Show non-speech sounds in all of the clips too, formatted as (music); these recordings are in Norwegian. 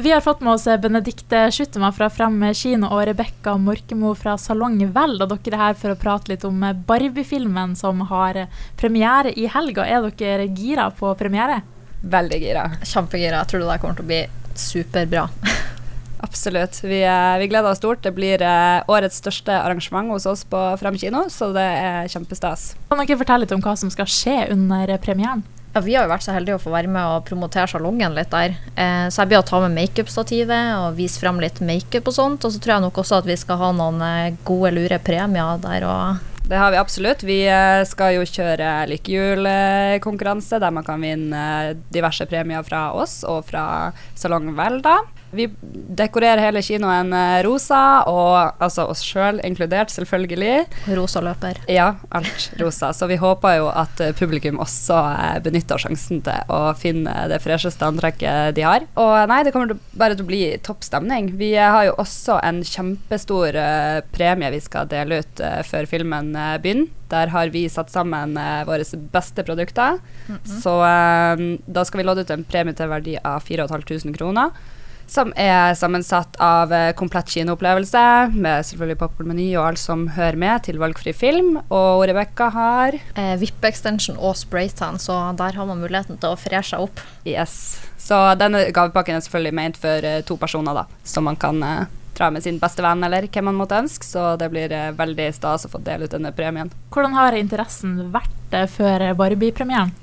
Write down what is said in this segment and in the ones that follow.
Vi har fått med oss Benedicte Schuttema fra Frem kino og Rebekka Morkemo fra Salong Vel. Og dere er her for å prate litt om Barbie-filmen som har premiere i helga. Er dere gira på premiere? Veldig gira. Kjempegira. Jeg tror det der kommer til å bli superbra. (laughs) Absolutt. Vi, eh, vi, gleder oss stort. Det blir eh, årets største arrangement hos oss på Frem kino, så det er kjempestas. Kan dere fortelle litt om hva som skal skje under premieren? Ja, Vi har jo vært så heldige å få være med og promotere salongen litt der. Eh, så jeg blir å ta med makeupstativet og vise frem litt makeup og sånt. Og så tror jeg nok også at vi skal ha noen eh, gode, lure premier der og det har vi absolutt. Vi eh, skal jo kjøre lykkehjulkonkurranse der man kan vinne diverse premier fra oss og fra Salong Velda. Vi dekorerer hele kinoen eh, rosa, og altså oss sjøl inkludert, selvfølgelig. Rosa løper. Ja, alt rosa. Så vi håper jo at eh, publikum også eh, benytter sjansen til å finne det fresheste antrekket de har. Og nei, det kommer bare til å bli topp stemning. Vi har jo også en kjempestor premie vi skal dele ut før filmen begynner. Der har vi satt sammen våre beste produkter. Mm -hmm. Så da skal vi lodde ut en premie til verdi av 4500 kroner som er sammensatt av eh, komplett kinoopplevelse, med selvfølgelig popkornmeny og alt som hører med, til valgfri film. Og Rebekka har eh, Vippe-extension og spraytan, så der har man muligheten til å fre seg opp. Yes. Så denne gavepakken er selvfølgelig ment for eh, to personer, da, som man kan eh, dra med sin beste venn eller hvem man måtte ønske. Så det blir eh, veldig stas å få dele ut denne premien. Hvordan har interessen vært eh, før Barbie-premieren?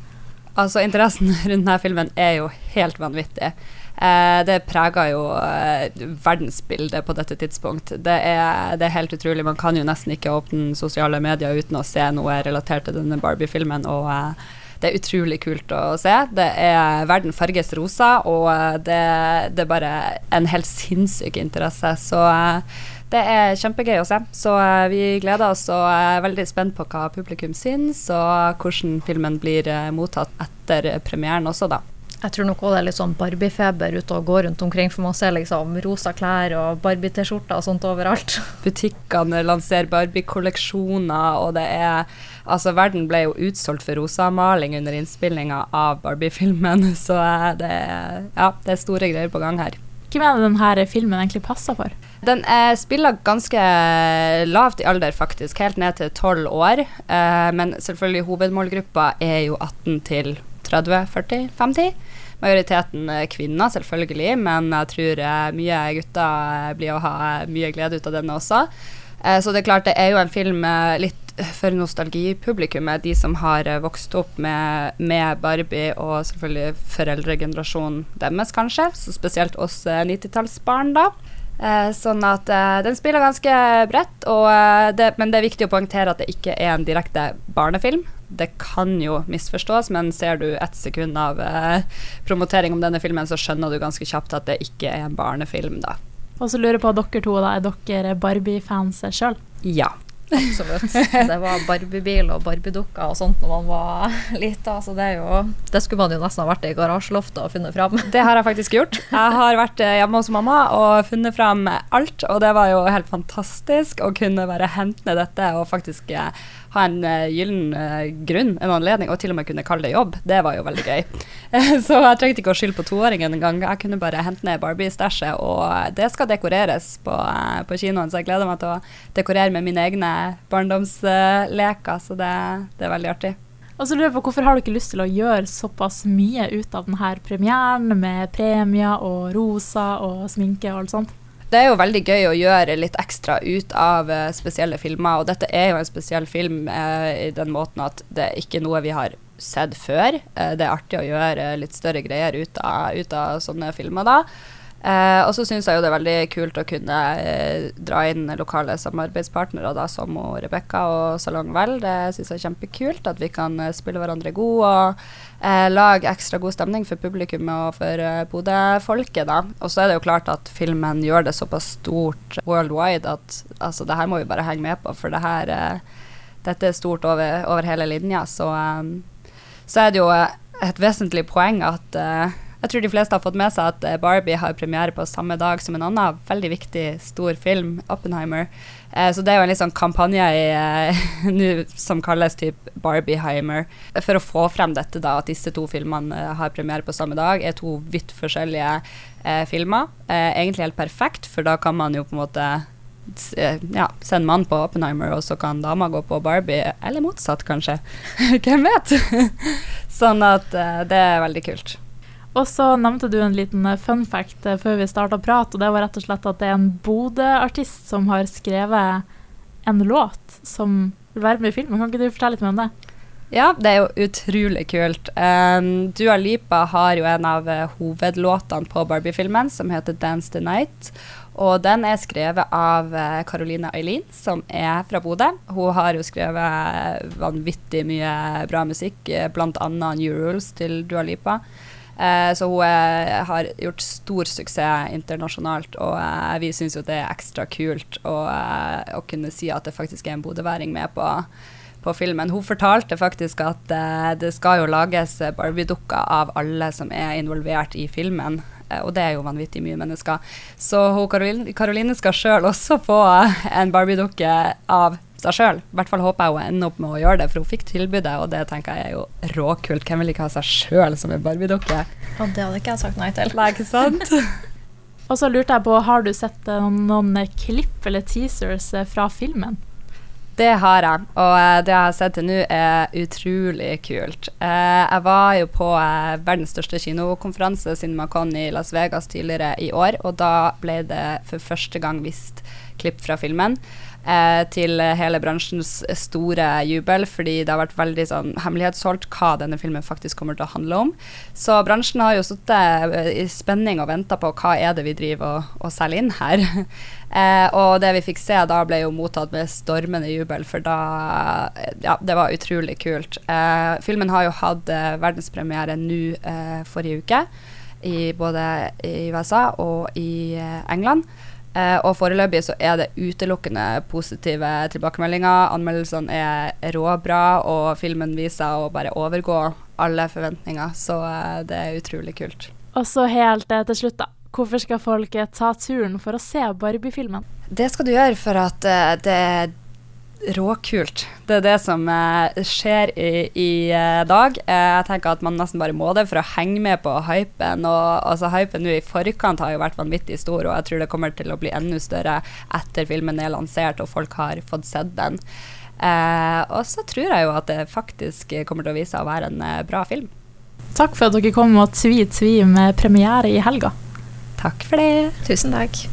Altså, interessen (laughs) rundt denne filmen er jo helt vanvittig. Eh, det preger jo eh, verdensbildet på dette tidspunkt. Det er, det er, helt utrolig. Man kan jo nesten ikke åpne sosiale medier uten å se noe relatert til denne Barbie-filmen. og eh, det er utrolig kult å se. Det er Verden farges rosa, og eh, det, det, er bare en helt sinnssyk interesse. Så eh, det er kjempegøy å se. Så eh, vi gleder oss og er veldig spent på hva publikum syns, og hvordan filmen blir mottatt etter premieren også, da. Jeg tror nok det er litt sånn Barbie-feber ute og går rundt omkring. For man ser liksom rosa klær og Barbie-T-skjorter og sånt overalt. (laughs) Butikkene lanserer Barbie-kolleksjoner, og det er Altså, verden ble jo utsolgt for rosamaling under innspillinga av Barbie-filmen, (laughs) så det er, ja, det er store greier på gang her. Hvem er det denne filmen egentlig passer for? Den er spiller ganske lavt i alder, faktisk. Helt ned til 12 år. Eh, men selvfølgelig hovedmålgruppa er jo 18 til 30, 40, 50. Majoriteten kvinner, selvfølgelig, men jeg tror eh, mye gutter blir å ha mye glede ut av denne også. Eh, så det er klart, det er jo en film litt for nostalgipublikummet, de som har vokst opp med, med Barbie og selvfølgelig foreldregenerasjonen deres, kanskje. Så spesielt oss 90-tallsbarn, da. Eh, sånn at eh, den spiller ganske bredt, eh, det, men det er viktig å poengtere at det ikke er en direkte barnefilm. Det kan jo misforstås, men ser du ett sekund av eh, promotering om denne filmen, så skjønner du ganske kjapt at det ikke er en barnefilm, da. Og så lurer jeg på dere to, da, er dere Barbie-fans sjøl? Ja. Absolutt. Det var Barbiebil og Barbiedukker og sånt når man var lita. Så det, jo, det skulle man jo nesten ha vært i garasjeloftet og funnet fram. Det har jeg faktisk gjort. Jeg har vært eh, hjemme hos mamma og funnet fram alt, og det var jo helt fantastisk å kunne bare hente ned dette og faktisk eh, ha en uh, gyllen grunn, en anledning, og til og med kunne kalle det jobb. Det var jo veldig gøy. (laughs) så jeg trengte ikke å skylde på toåringen engang. Jeg kunne bare hente ned Barbie-stæsjet, og det skal dekoreres på, uh, på, kinoen, så jeg gleder meg til å dekorere med mine egne barndomsleker, så det, det, er veldig artig. Og så lurer jeg på Hvorfor har du ikke lyst til å gjøre såpass mye ut av denne premieren, med premier og rosa og sminke og alt sånt? det er jo veldig gøy å gjøre litt ekstra ut av uh, spesielle filmer. Og dette er jo en spesiell film eh, i den måten at det er ikke noe vi har sett før. Uh, det er artig å gjøre litt større greier ut av, ut av sånne filmer da. Eh, og så syns jeg jo det er veldig kult å kunne eh, dra inn lokale samarbeidspartnere da, som Rebekka og Salong Vel. Det syns jeg er kjempekult at vi kan eh, spille hverandre gode og eh, lage ekstra god stemning for publikum og for eh, Bodø-folket. Og så er det jo klart at filmen gjør det såpass stort worldwide at altså, det her må vi bare henge med på, for det her, eh, dette er stort over, over hele linja. Så, så er det jo et vesentlig poeng at Jeg tror de fleste har fått med seg at eh, Barbie har premiere på samme dag som en annen veldig viktig, stor film, Oppenheimer. Eh, så det er jo en litt sånn kampanje i, eh, (laughs) som kalles typ Barbieheimer. For å få frem dette, da, at disse to filmene eh, har premiere på samme dag, er to vidt forskjellige eh, filmer. Eh, egentlig helt perfekt, for da kan man jo på en måte ja, send mann på Oppenheimer, og så kan dama gå på Barbie, eller motsatt, kanskje. (laughs) Hvem vet? (laughs) sånn at det er veldig kult. Og så nevnte du en liten eh, fun fact eh, før vi starta prat, og det var rett og slett at det er en Bodø-artist som har skrevet en låt som vil være med i filmen. Kan ikke du fortelle litt mer om det? Ja, det er jo utrolig kult. Um, Dua Lipa har jo en av hovedlåtene på Barbie-filmen som heter 'Dance the Night'. Og den er skrevet av Caroline Eileen, som er fra Bodø. Hun har jo skrevet vanvittig mye bra musikk, bl.a. New Rules til Dua Lipa. Eh, så hun er, har gjort stor suksess internasjonalt, og eh, vi syns jo det er ekstra kult å, eh, å, kunne si at det faktisk er en bodøværing med på, på filmen. Hun fortalte faktisk at eh, det skal jo lages Barbie-dukker av alle som er involvert i filmen. Eh, og det er jo vanvittig mye mennesker. Så Karoline, Karoline skal sjøl også få en Barbie-dukke av seg sjøl. I hvert fall håper jeg hun ender opp med å gjøre det, for hun fikk tilbudet, og det tenker jeg er jo råkult. Hvem vil ikke ha seg sjøl som en Barbie-dukke? Og det hadde ikke jeg sagt nei til. Nei, ikke sant? (laughs) og så lurte jeg på, har du sett noen, noen klipp eller teasers eh, fra filmen? Det har jeg, og eh, det jeg har sett til nå, er utrolig kult. Eh, jeg var jo på verdens største kinokonferanse, CinemaCon i Las Vegas tidligere i år, og da ble det for første gang vist klipp fra filmen eh, til hele bransjens store jubel, fordi det har vært veldig sånn hemmelighetsholdt hva denne filmen faktisk kommer til å handle om. Så bransjen har jo sittet eh, i spenning og venta på hva er det vi driver og, og selger inn her. (laughs) eh, og det vi fikk se da, ble jo mottatt med stormende jubel, for da Ja, det var utrolig kult. Eh, filmen har jo hatt eh, verdenspremiere nå forrige uke, i både i USA og i England. Uh, og foreløpig så er det utelukkende positive tilbakemeldinger. Anmeldelsene er råbra, og filmen viser å bare overgå alle forventninger. Så eh, det er utrolig kult. Og så helt til slutt, da. Hvorfor skal folk ta turen for å se Barbie-filmen? Det skal du gjøre for at det råkult. Det er det som eh, skjer i, i eh, dag. Eh, jeg tenker at man nesten bare må det for å henge med på hypen. Og altså, hypen nå i forkant har jo vært vanvittig stor, og jeg tror det kommer til å bli enda større etter filmen er lansert og folk har fått sett den. Eh, og så tror jeg jo at det faktisk kommer til å vise seg å være en bra film. Takk for at dere kom og tvi-tvi med premiere i helga. Takk for det. Tusen takk.